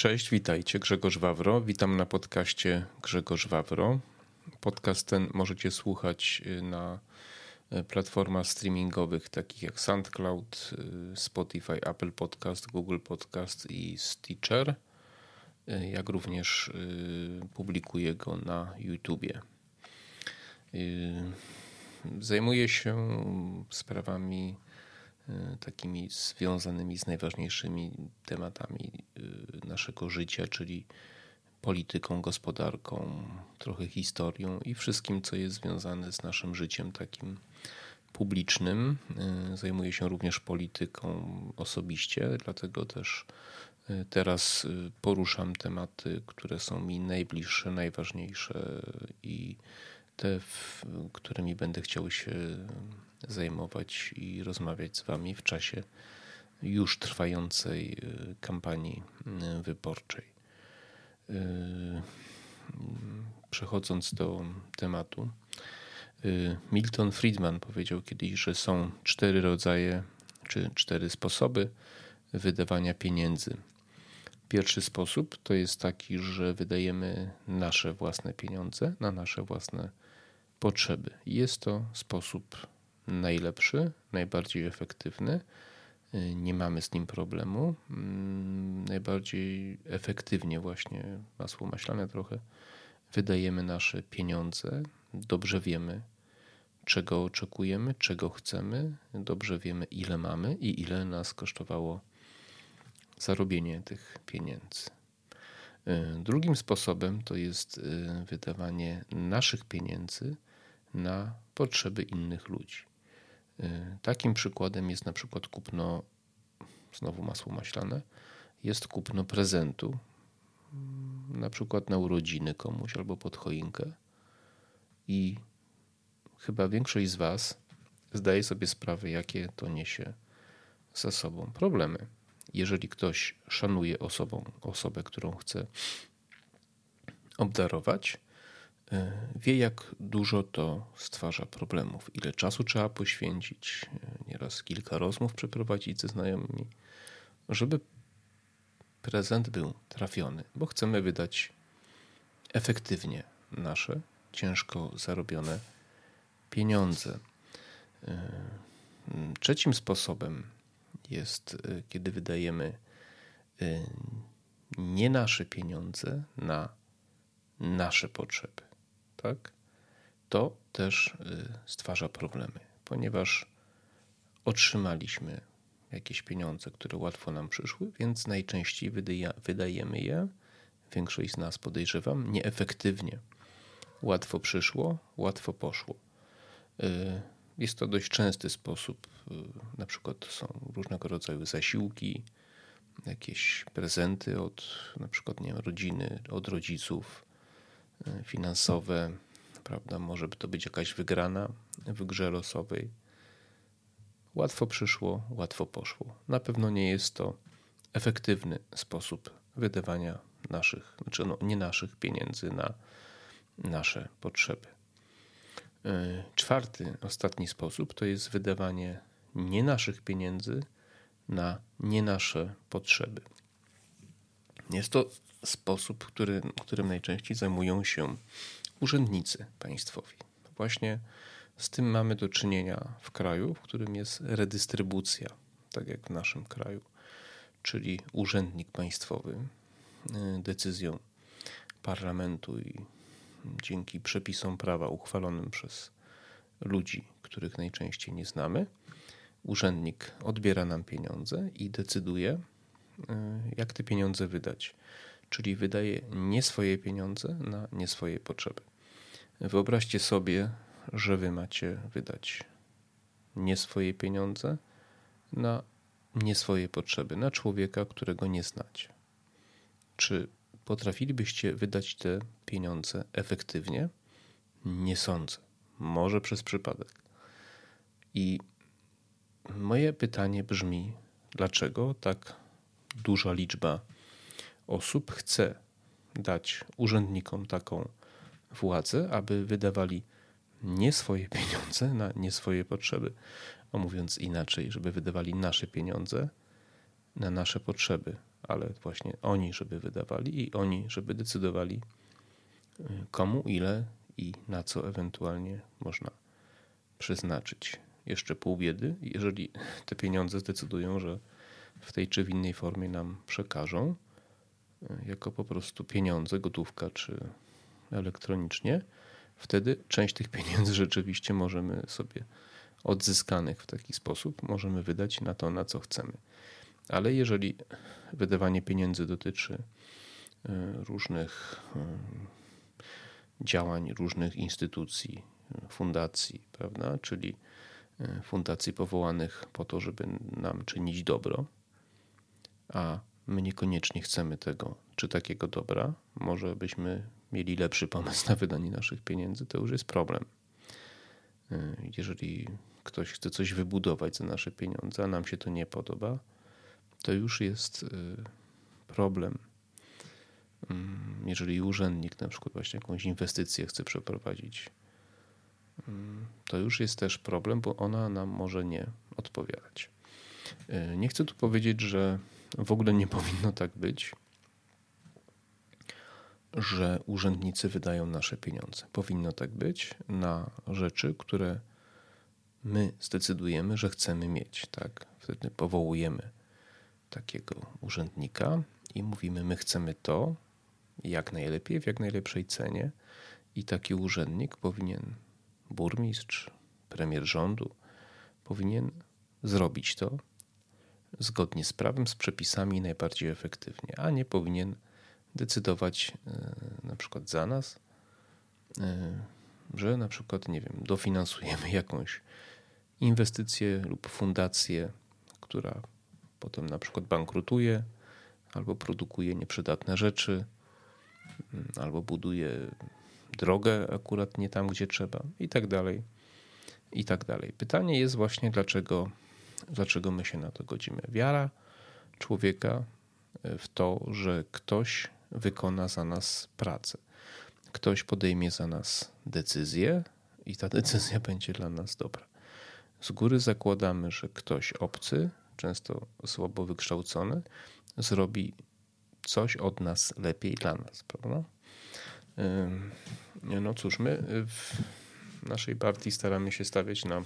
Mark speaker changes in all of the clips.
Speaker 1: Cześć, witajcie. Grzegorz Wawro. Witam na podcaście Grzegorz Wawro. Podcast ten możecie słuchać y, na y, platformach streamingowych takich jak SoundCloud, y, Spotify, Apple Podcast, Google Podcast i Stitcher. Jak również publikuję go na YouTubie. Zajmuję się sprawami takimi związanymi z najważniejszymi tematami e, naszego życia, czyli polityką, gospodarką, trochę historią i wszystkim, co jest związane z naszym życiem takim publicznym. E, zajmuję się również polityką osobiście, dlatego też teraz poruszam tematy, które są mi najbliższe, najważniejsze i te, którymi będę chciał się zajmować i rozmawiać z Wami w czasie już trwającej y, kampanii y, wyborczej. Y, przechodząc do tematu, Milton Friedman powiedział kiedyś, że są cztery rodzaje czy cztery sposoby wydawania pieniędzy. Pierwszy sposób to jest taki, że wydajemy nasze własne pieniądze na nasze własne potrzeby. Jest to sposób najlepszy, najbardziej efektywny. Nie mamy z nim problemu. Mm, najbardziej efektywnie, właśnie masło maślane trochę, wydajemy nasze pieniądze. Dobrze wiemy, czego oczekujemy, czego chcemy. Dobrze wiemy, ile mamy i ile nas kosztowało zarobienie tych pieniędzy. Drugim sposobem to jest wydawanie naszych pieniędzy na potrzeby innych ludzi. Y, takim przykładem jest na przykład kupno, znowu masło maślane, jest kupno prezentu, na przykład na urodziny komuś albo pod choinkę. I chyba większość z Was zdaje sobie sprawę, jakie to niesie za sobą problemy. Jeżeli ktoś szanuje osobą, osobę, którą chce obdarować, wie, jak dużo to stwarza problemów, ile czasu trzeba poświęcić, e, nieraz kilka rozmów przeprowadzić ze znajomymi, żeby prezent był trafiony, bo chcemy wydać efektywnie nasze ciężko zarobione pieniądze. E, trzecim sposobem jest, kiedy wydajemy nie nasze pieniądze na nasze potrzeby tak, to też y, stwarza problemy, ponieważ otrzymaliśmy jakieś pieniądze, które łatwo nam przyszły, więc najczęściej wydajemy je, większość z nas podejrzewam, nieefektywnie. Łatwo przyszło, łatwo poszło. Y, jest to dość częsty sposób, y, na przykład są różnego rodzaju zasiłki, jakieś prezenty od na przykład nie wiem, rodziny, od rodziców, finansowe, prawda? Może to być jakaś wygrana w grze losowej. Łatwo przyszło, łatwo poszło. Na pewno nie jest to efektywny sposób wydawania naszych, znaczy no, nie naszych pieniędzy na nasze potrzeby. E, czwarty, ostatni sposób to jest wydawanie nie naszych pieniędzy na nie nasze potrzeby. Jest to sposób, który, którym najczęściej zajmują się urzędnicy państwowi. Właśnie z tym mamy do czynienia w kraju, w którym jest redystrybucja, tak jak w naszym kraju, czyli urzędnik państwowy y, decyzją parlamentu i dzięki przepisom prawa uchwalonym przez ludzi, których najczęściej nie znamy, urzędnik odbiera nam pieniądze i decyduje, y, jak te pieniądze wydać czyli wydaje nie swoje pieniądze na nie swoje potrzeby. Wyobraźcie sobie, że wy macie wydać nie swoje pieniądze na nie swoje potrzeby, na człowieka, którego nie znacie. Czy potrafilibyście wydać te pieniądze efektywnie? Nie sądzę. Może przez przypadek. I moje pytanie brzmi: dlaczego tak duża liczba osób chce dać urzędnikom taką władzę, aby wydawali nie swoje pieniądze na nie swoje potrzeby, a mówiąc inaczej, żeby wydawali nasze pieniądze na nasze potrzeby, ale właśnie oni, żeby wydawali i oni, żeby decydowali, y, komu, ile i na co ewentualnie można przeznaczyć. Jeszcze pół biedy, jeżeli te pieniądze zdecydują, że w tej czy w innej formie nam przekażą, jako po prostu pieniądze, gotówka czy elektronicznie, wtedy część tych pieniędzy rzeczywiście możemy sobie odzyskanych w taki sposób możemy wydać na to, na co chcemy. Ale jeżeli wydawanie pieniędzy dotyczy e, różnych e, działań, różnych instytucji, fundacji, prawda, czyli e, fundacji powołanych po to, żeby nam czynić dobro, a my niekoniecznie chcemy tego czy takiego dobra, może byśmy mieli lepszy pomysł na wydanie naszych pieniędzy, to już jest problem. Jeżeli ktoś chce coś wybudować za nasze pieniądze, a nam się to nie podoba, to już jest y, problem. Mm, jeżeli urzędnik na przykład właśnie jakąś inwestycję chce przeprowadzić, mm, to już jest też problem, bo ona nam może nie odpowiadać. Y, nie chcę tu powiedzieć, że w ogóle nie powinno tak być, że urzędnicy wydają nasze pieniądze. Powinno tak być na rzeczy, które my zdecydujemy, że chcemy mieć. Tak? Wtedy powołujemy takiego urzędnika i mówimy, my chcemy to jak najlepiej, w jak najlepszej cenie. I taki urzędnik powinien, burmistrz, premier rządu, powinien zrobić to zgodnie z prawem, z przepisami najbardziej efektywnie, a nie powinien decydować e, na przykład za nas, e, że na przykład, nie wiem, dofinansujemy jakąś inwestycję lub fundację, która potem na przykład bankrutuje albo produkuje nieprzydatne rzeczy, mm, albo buduje drogę akurat nie tam, gdzie trzeba i tak dalej. I tak dalej. Pytanie jest właśnie, dlaczego, dlaczego my się na to godzimy. Wiara człowieka w to, że ktoś wykona za nas pracę. Ktoś podejmie za nas decyzję i ta decyzja będzie dla nas dobra. Z góry zakładamy, że ktoś obcy, często słabo wykształcony, zrobi coś od nas lepiej dla nas, prawda? No cóż, my w naszej partii staramy się stawiać na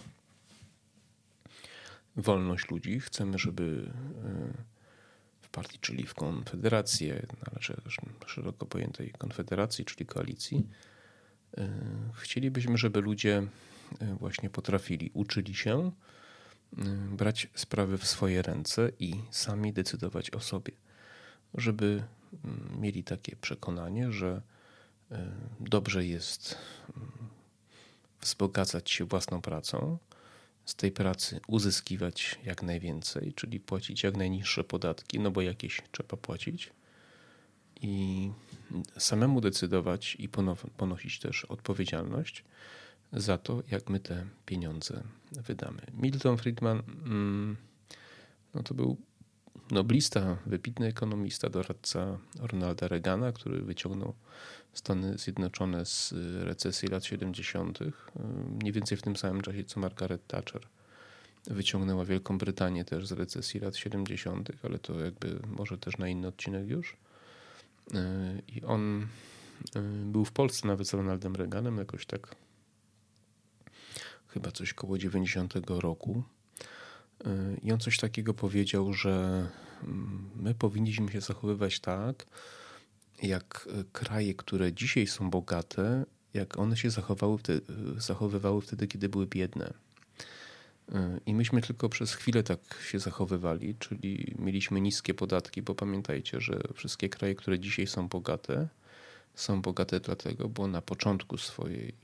Speaker 1: wolność ludzi. Chcemy, żeby w partii, czyli w konfederację, należy szeroko pojętej konfederacji, czyli koalicji, chcielibyśmy, żeby ludzie E, właśnie potrafili, uczyli się e, brać sprawy w swoje ręce i sami decydować o sobie, żeby mm, mieli takie przekonanie, że e, dobrze jest mm, wzbogacać się własną pracą, z tej pracy uzyskiwać jak najwięcej, czyli płacić jak najniższe podatki, no bo jakieś trzeba płacić i samemu decydować i ponosić też odpowiedzialność za to, jak my te pieniądze wydamy. Milton Friedman mm, no to był noblista, wybitny ekonomista, doradca Ronalda Reagana, który wyciągnął Stany Zjednoczone z recesji lat 70., mniej więcej w tym samym czasie co Margaret Thatcher. Wyciągnęła Wielką Brytanię też z recesji lat 70., ale to jakby może też na inny odcinek już. I on y, był w Polsce nawet z Ronaldem Reaganem, jakoś tak chyba coś koło 90 roku. I on coś takiego powiedział, że mm, my powinniśmy się zachowywać tak, jak kraje, które dzisiaj są bogate, jak one się zachowały wtedy, zachowywały wtedy, kiedy były biedne. I myśmy tylko przez chwilę tak się zachowywali, czyli mieliśmy niskie podatki, bo pamiętajcie, że wszystkie kraje, które dzisiaj są bogate, są bogate dlatego, bo na początku swojej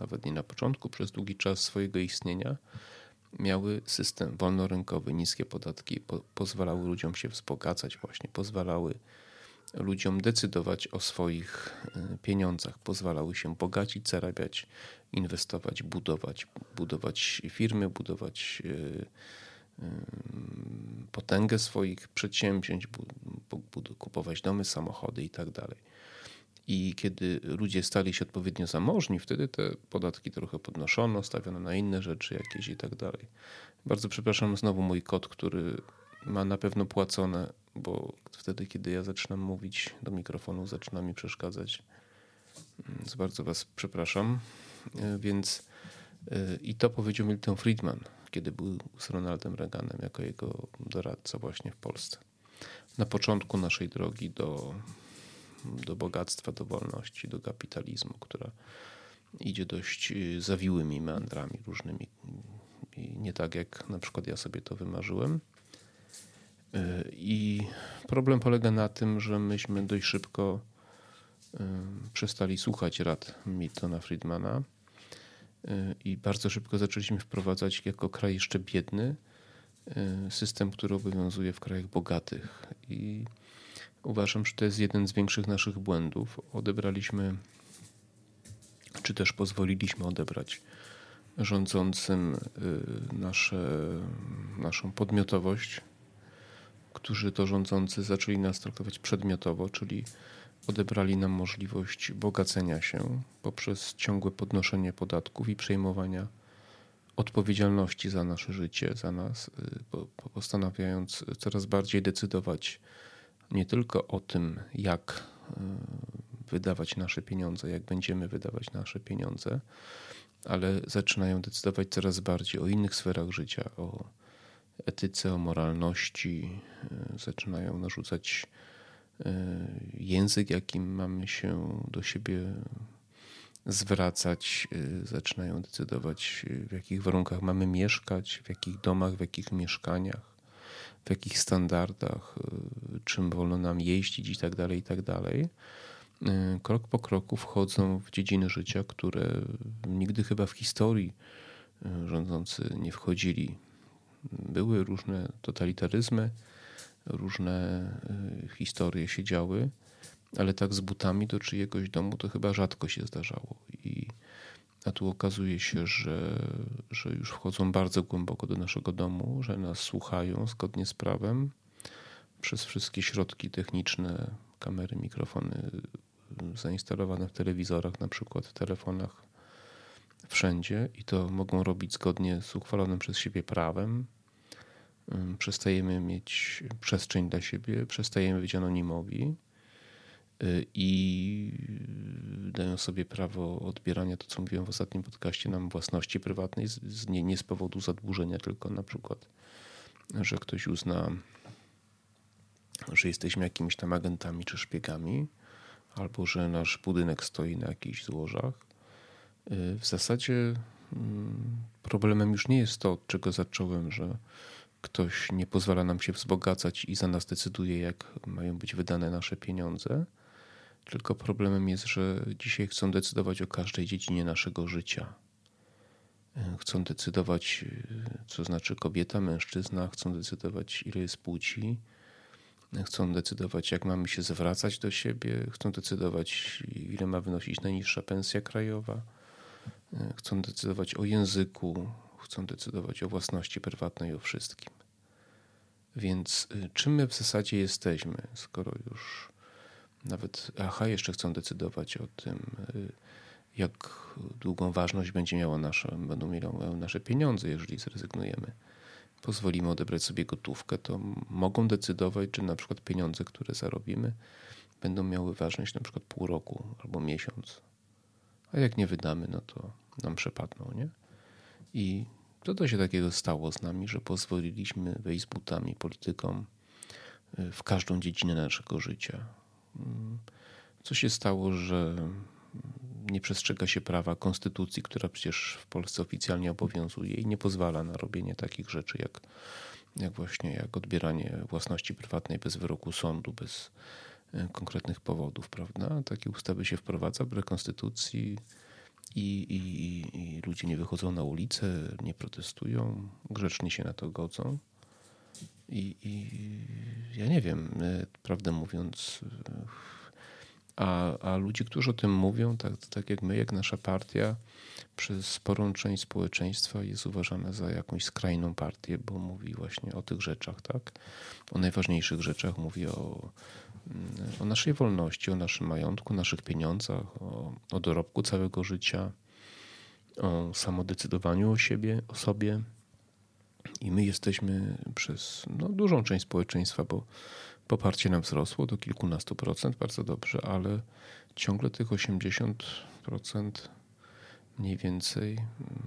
Speaker 1: nawet nie na początku, przez długi czas swojego istnienia, miały system wolnorynkowy, niskie podatki, po, pozwalały ludziom się wzbogacać, właśnie pozwalały ludziom decydować o swoich e, pieniądzach, pozwalały się bogacić, zarabiać, inwestować, budować, budować firmy, budować e, e, potęgę swoich przedsięwzięć, kupować domy, samochody i tak. I kiedy ludzie stali się odpowiednio zamożni, wtedy te podatki trochę podnoszono, stawiono na inne rzeczy jakieś i tak dalej. Bardzo przepraszam, znowu mój kot, który ma na pewno płacone, bo wtedy, kiedy ja zaczynam mówić do mikrofonu, zaczyna mi przeszkadzać. Więc bardzo Was przepraszam. E, więc e, i to powiedział Milton Friedman, kiedy był z Ronaldem Reaganem jako jego doradca właśnie w Polsce. Na początku naszej drogi do, do bogactwa, do wolności, do kapitalizmu, która idzie dość e, zawiłymi meandrami różnymi. Nie tak jak na przykład ja sobie to wymarzyłem. I problem polega na tym, że myśmy dość szybko przestali słuchać rad Miltona Friedmana i bardzo szybko zaczęliśmy wprowadzać jako kraj jeszcze biedny system, który obowiązuje w krajach bogatych. I uważam, że to jest jeden z większych naszych błędów. Odebraliśmy, czy też pozwoliliśmy odebrać rządzącym nasze, naszą podmiotowość, którzy to rządzący zaczęli nas traktować przedmiotowo, czyli odebrali nam możliwość bogacenia się poprzez ciągłe podnoszenie podatków i przejmowania odpowiedzialności za nasze życie, za nas, y, postanawiając coraz bardziej decydować nie tylko o tym, jak y, wydawać nasze pieniądze, jak będziemy wydawać nasze pieniądze, ale zaczynają decydować coraz bardziej o innych sferach życia, o etyce, o moralności, y, zaczynają narzucać E, język, jakim mamy się do siebie zwracać, e, zaczynają decydować, w jakich warunkach mamy mieszkać, w jakich domach, w jakich mieszkaniach, w jakich standardach, e, czym wolno nam jeździć i tak dalej, i tak dalej. Krok po kroku wchodzą w dziedziny życia, które nigdy chyba w historii rządzący nie wchodzili. Były różne totalitaryzmy, różne y, historie się działy, ale tak z butami do czyjegoś domu to chyba rzadko się zdarzało. I, a tu okazuje się, że, że już wchodzą bardzo głęboko do naszego domu, że nas słuchają zgodnie z prawem. Przez wszystkie środki techniczne, kamery, mikrofony zainstalowane w telewizorach, na przykład w telefonach, wszędzie. I to mogą robić zgodnie z uchwalonym przez siebie prawem. Przestajemy mieć przestrzeń dla siebie, przestajemy być anonimowi i dają sobie prawo odbierania to, co mówiłem w ostatnim podcaście, nam własności prywatnej, z, nie, nie z powodu zadłużenia, tylko na przykład, że ktoś uzna, że jesteśmy jakimiś tam agentami czy szpiegami, albo że nasz budynek stoi na jakichś złożach. Y, w zasadzie problemem już nie jest to, od czego zacząłem, że ktoś nie pozwala nam się wzbogacać i za nas decyduje, jak mają być wydane nasze pieniądze. Tylko problemem jest, że dzisiaj chcą decydować o każdej dziedzinie naszego życia. Chcą decydować, co znaczy kobieta, mężczyzna, chcą decydować, ile jest płci, chcą decydować, jak mamy się zwracać do siebie, chcą decydować, ile ma wynosić najniższa pensja krajowa, chcą decydować o języku, chcą decydować o własności prywatnej, o wszystkim. Więc czym my w zasadzie jesteśmy, skoro już nawet aha jeszcze chcą decydować o tym, y, jak długą ważność będzie miała nasza, będą miały nasze pieniądze, jeżeli zrezygnujemy. Pozwolimy odebrać sobie gotówkę, to mogą decydować, czy na przykład pieniądze, które zarobimy, będą miały ważność na przykład pół roku albo miesiąc. A jak nie wydamy, no to nam przepadną, nie? I to to się takiego stało z nami, że pozwoliliśmy wejść butami politykom y, w każdą dziedzinę naszego życia. Co się stało, że nie przestrzega się prawa konstytucji, która przecież w Polsce oficjalnie obowiązuje i nie pozwala na robienie takich rzeczy jak, jak właśnie jak odbieranie własności prywatnej bez wyroku sądu, bez y, konkretnych powodów, prawda? Takie ustawy się wprowadza wbrew konstytucji i, i, i ludzie nie wychodzą na ulicę, nie protestują, grzecznie się na to godzą. I, I, ja nie wiem, e, prawdę mówiąc, e, a, a ludzie, którzy o tym mówią, tak, tak jak my, jak nasza partia, przez sporą część społeczeństwa jest uważana za jakąś skrajną partię, bo mówi właśnie o tych rzeczach, tak? O najważniejszych rzeczach, mówi o o naszej wolności, o naszym majątku, naszych pieniądzach, o, o dorobku całego życia, o samodecydowaniu o siebie, o sobie. I my jesteśmy przez no, dużą część społeczeństwa, bo poparcie nam wzrosło do kilkunastu procent, bardzo dobrze, ale ciągle tych 80% mniej więcej mm,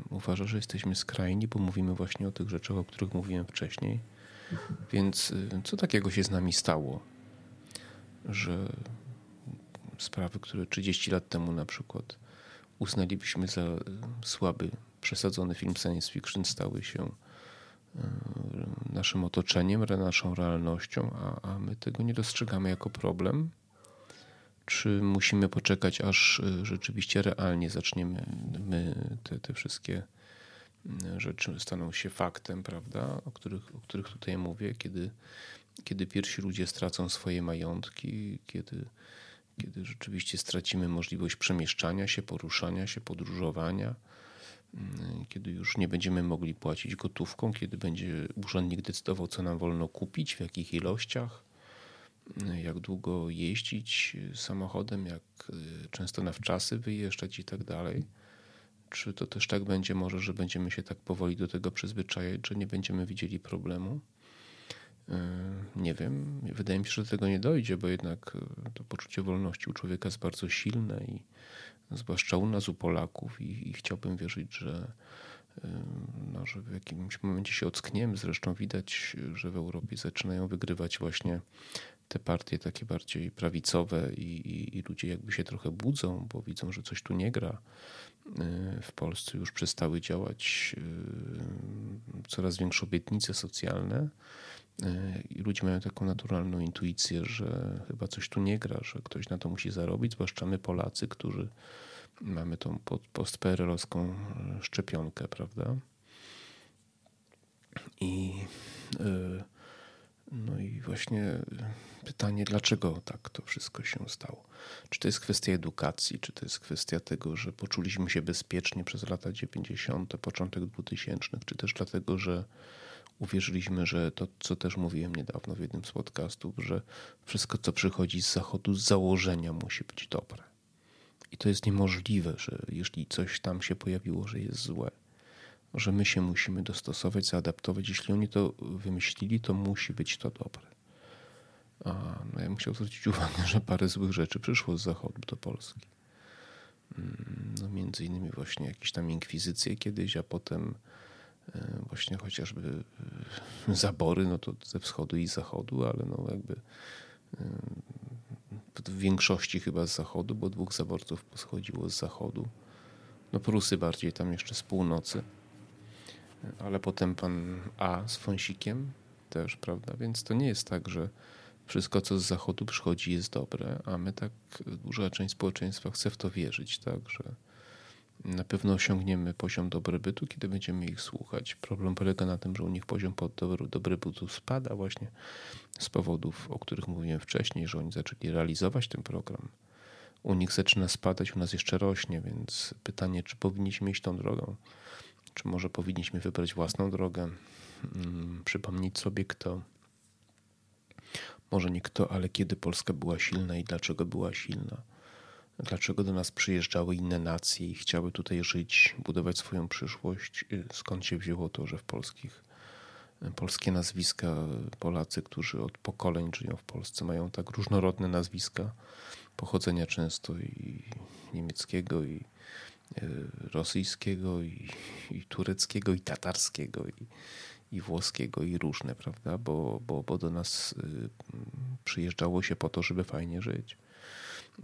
Speaker 1: uważa, że jesteśmy skrajni, bo mówimy właśnie o tych rzeczach, o których mówiłem wcześniej. Więc y, co takiego się z nami stało, że sprawy, które 30 lat temu na przykład uznalibyśmy za y, słaby, przesadzony film science fiction, stały się naszym otoczeniem, naszą realnością, a, a my tego nie dostrzegamy jako problem. Czy musimy poczekać, aż y, rzeczywiście realnie zaczniemy my te, te wszystkie y, rzeczy staną się faktem, prawda, o których, o których tutaj mówię, kiedy, kiedy pierwsi ludzie stracą swoje majątki, kiedy, kiedy rzeczywiście stracimy możliwość przemieszczania się, poruszania się, podróżowania, kiedy już nie będziemy mogli płacić gotówką, kiedy będzie urzędnik decydował, co nam wolno kupić, w jakich ilościach jak długo jeździć samochodem, jak y, często na wczasy wyjeżdżać i tak dalej. Czy to też tak będzie może, że będziemy się tak powoli do tego przyzwyczajać, że nie będziemy widzieli problemu? Y, nie wiem. Wydaje mi się, że do tego nie dojdzie, bo jednak y, to poczucie wolności u człowieka jest bardzo silne i zwłaszcza u nas, u Polaków i, i chciałbym wierzyć, że, no, że w jakimś momencie się ockniemy. Zresztą widać, że w Europie zaczynają wygrywać właśnie te partie takie bardziej prawicowe i, i, i, ludzie jakby się trochę budzą, bo widzą, że coś tu nie gra. Y, w Polsce już przestały działać y, coraz większe obietnice socjalne i ludzie mają taką naturalną intuicję, że chyba coś tu nie gra, że ktoś na to musi zarobić, zwłaszcza my Polacy, którzy mamy tą postperelowską szczepionkę, prawda? I no i właśnie pytanie, dlaczego tak to wszystko się stało? Czy to jest kwestia edukacji, czy to jest kwestia tego, że poczuliśmy się bezpiecznie przez lata 90., początek 2000, czy też dlatego, że uwierzyliśmy, że to, co też mówiłem niedawno w jednym z podcastów, że wszystko, co przychodzi z zachodu, z założenia musi być dobre. I to jest niemożliwe, że jeśli coś tam się pojawiło, że jest złe, że my się musimy dostosować, zaadaptować. Jeśli oni to wymyślili, to musi być to dobre. A, no ja chciał zwrócić uwagę, że parę złych rzeczy przyszło z zachodu do Polski. Mm, no między innymi właśnie jakieś tam inkwizycje kiedyś, a potem właśnie chociażby e, zabory, no to ze wschodu i zachodu, ale no jakby e, w większości chyba z zachodu, bo dwóch zaborców poschodziło z zachodu. No Prusy bardziej tam jeszcze z północy ale potem pan A z Fąsikiem też, prawda? Więc to nie jest tak, że wszystko, co z zachodu przychodzi, jest dobre, a my tak, duża część społeczeństwa chce w to wierzyć, tak, że na pewno osiągniemy poziom dobrobytu, kiedy będziemy ich słuchać. Problem polega na tym, że u nich poziom dobrobytu spada właśnie z powodów, o których mówiłem wcześniej, że oni zaczęli realizować ten program. U nich zaczyna spadać, u nas jeszcze rośnie, więc pytanie, czy powinniśmy iść tą drogą. Czy może powinniśmy wybrać własną drogę? Mm, przypomnieć sobie, kto, może nie kto, ale kiedy Polska była silna i dlaczego była silna. Dlaczego do nas przyjeżdżały inne nacje i chciały tutaj żyć, budować swoją przyszłość? Skąd się wzięło to, że w polskich polskie nazwiska, Polacy, którzy od pokoleń żyją w Polsce, mają tak różnorodne nazwiska, pochodzenia często i niemieckiego, i E, rosyjskiego, i, i tureckiego, i tatarskiego, i, i włoskiego, i różne, prawda? Bo, bo, bo do nas y, przyjeżdżało się po to, żeby fajnie żyć.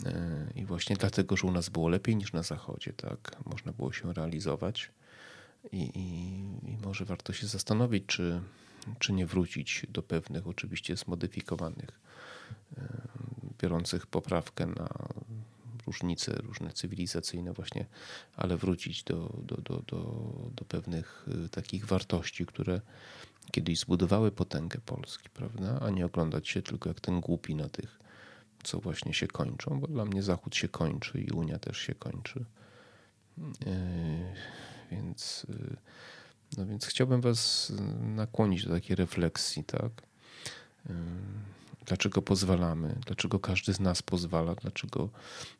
Speaker 1: E, I właśnie dlatego, że u nas było lepiej niż na zachodzie, tak? Można było się realizować. I, i, i może warto się zastanowić, czy, czy nie wrócić do pewnych, oczywiście zmodyfikowanych, e, biorących poprawkę na różnice różne cywilizacyjne właśnie, ale wrócić do, do, do, do, do pewnych y, takich wartości, które kiedyś zbudowały potęgę Polski, prawda? A nie oglądać się tylko jak ten głupi na tych, co właśnie się kończą, bo dla mnie Zachód się kończy i Unia też się kończy. Yy, więc, yy, no więc chciałbym Was nakłonić do takiej refleksji, tak? Yy, Dlaczego pozwalamy? Dlaczego każdy z nas pozwala? Dlaczego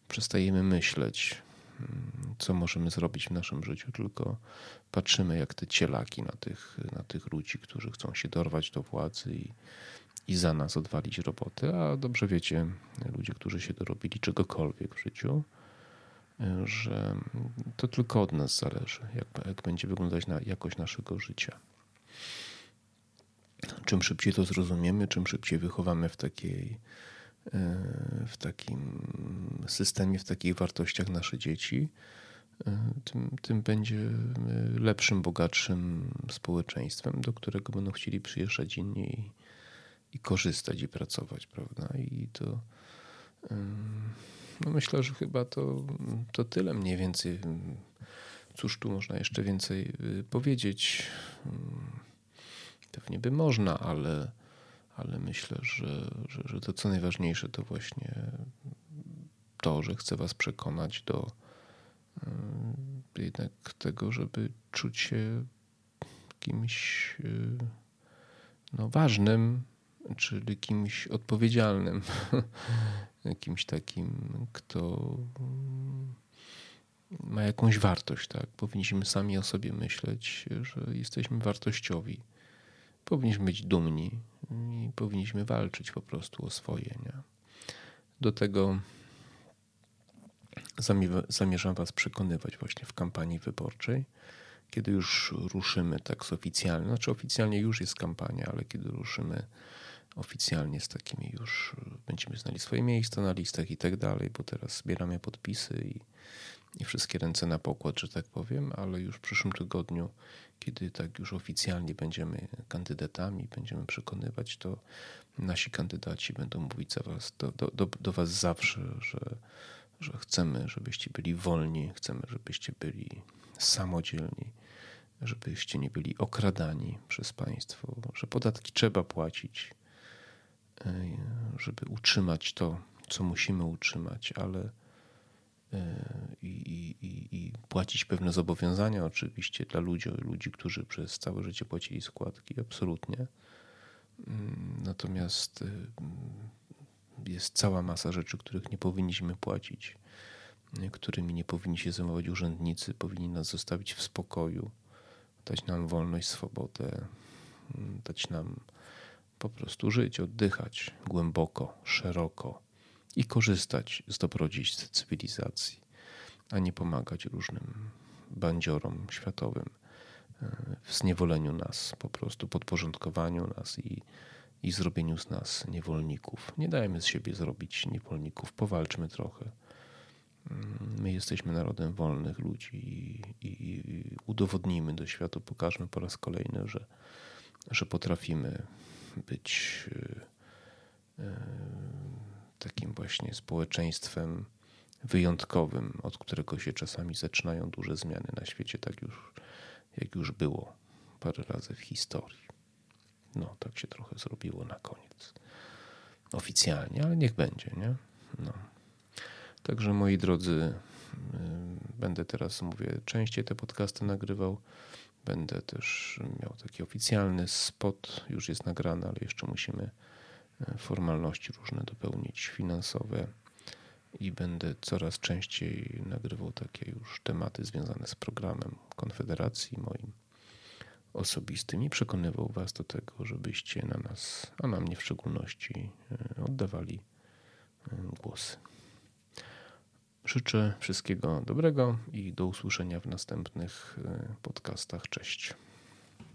Speaker 1: przestajemy myśleć? co możemy zrobić w naszym życiu, tylko patrzymy jak te cielaki na tych, na tych ludzi, którzy chcą się dorwać do władzy i, i za nas odwalić roboty. A dobrze wiecie, ludzie, którzy się dorobili czegokolwiek w życiu, że to tylko od nas zależy, jak, jak będzie wyglądać na jakość naszego życia. Czym szybciej to zrozumiemy, czym szybciej wychowamy w takiej w takim systemie, w takich wartościach nasze dzieci, tym, tym będzie lepszym, bogatszym społeczeństwem, do którego będą chcieli przyjeżdżać inni i, korzystać i pracować, prawda? I to no myślę, że chyba to, to tyle mniej więcej. Cóż tu można jeszcze więcej y, powiedzieć? Pewnie by można, ale ale myślę, że, że, że to co najważniejsze to właśnie to, że chcę Was przekonać do y, jednak tego, żeby czuć się kimś y, no, ważnym, czyli kimś odpowiedzialnym, kimś takim, kto ma jakąś wartość. Tak? Powinniśmy sami o sobie myśleć, że jesteśmy wartościowi powinniśmy być dumni i powinniśmy walczyć po prostu o swoje. Nie? Do tego zamierzam Was przekonywać właśnie w kampanii wyborczej, kiedy już ruszymy tak oficjalnie, znaczy oficjalnie już jest kampania, ale kiedy ruszymy oficjalnie z takimi już, będziemy znali swoje miejsca na listach i tak dalej, bo teraz zbieramy podpisy i i wszystkie ręce na pokład, że tak powiem, ale już w przyszłym tygodniu, kiedy tak już oficjalnie będziemy kandydatami, będziemy przekonywać, to nasi kandydaci będą mówić za was, do, do, do, do was zawsze, że, że chcemy, żebyście byli wolni, chcemy, żebyście byli samodzielni, żebyście nie byli okradani przez państwo, że podatki trzeba płacić, żeby utrzymać to, co musimy utrzymać, ale i, i, i, płacić pewne zobowiązania oczywiście dla ludzi, ludzi, którzy przez całe życie płacili składki, absolutnie. Mm, natomiast y, jest cała masa rzeczy, których nie powinniśmy płacić, którymi nie powinni się zajmować urzędnicy, powinni nas zostawić w spokoju, dać nam wolność, swobodę, mm, dać nam po prostu żyć, oddychać głęboko, szeroko i korzystać z dobrodziejstw cywilizacji, a nie pomagać różnym bandziorom światowym e, w zniewoleniu nas, po prostu podporządkowaniu nas i, i zrobieniu z nas niewolników. Nie dajmy z siebie zrobić niewolników, powalczmy trochę. Mm, my jesteśmy narodem wolnych ludzi i, i, i udowodnijmy do świata, pokażmy po raz kolejny, że, że potrafimy być. Yy, yy, takim właśnie społeczeństwem wyjątkowym, od którego się czasami zaczynają duże zmiany na świecie, tak już jak już było parę razy w historii. No, tak się trochę zrobiło na koniec. Oficjalnie, ale niech będzie, nie? No. Także moi drodzy, y, będę teraz, mówię, częściej te podcasty nagrywał. Będę też miał taki oficjalny spot, już jest nagrany, ale jeszcze musimy formalności różne dopełnić finansowe i będę coraz częściej nagrywał takie już tematy związane z programem Konfederacji moim osobistym i przekonywał Was do tego, żebyście na nas, a na mnie w szczególności, e, oddawali e, głosy. Życzę wszystkiego dobrego i do usłyszenia w następnych e, podcastach. Cześć.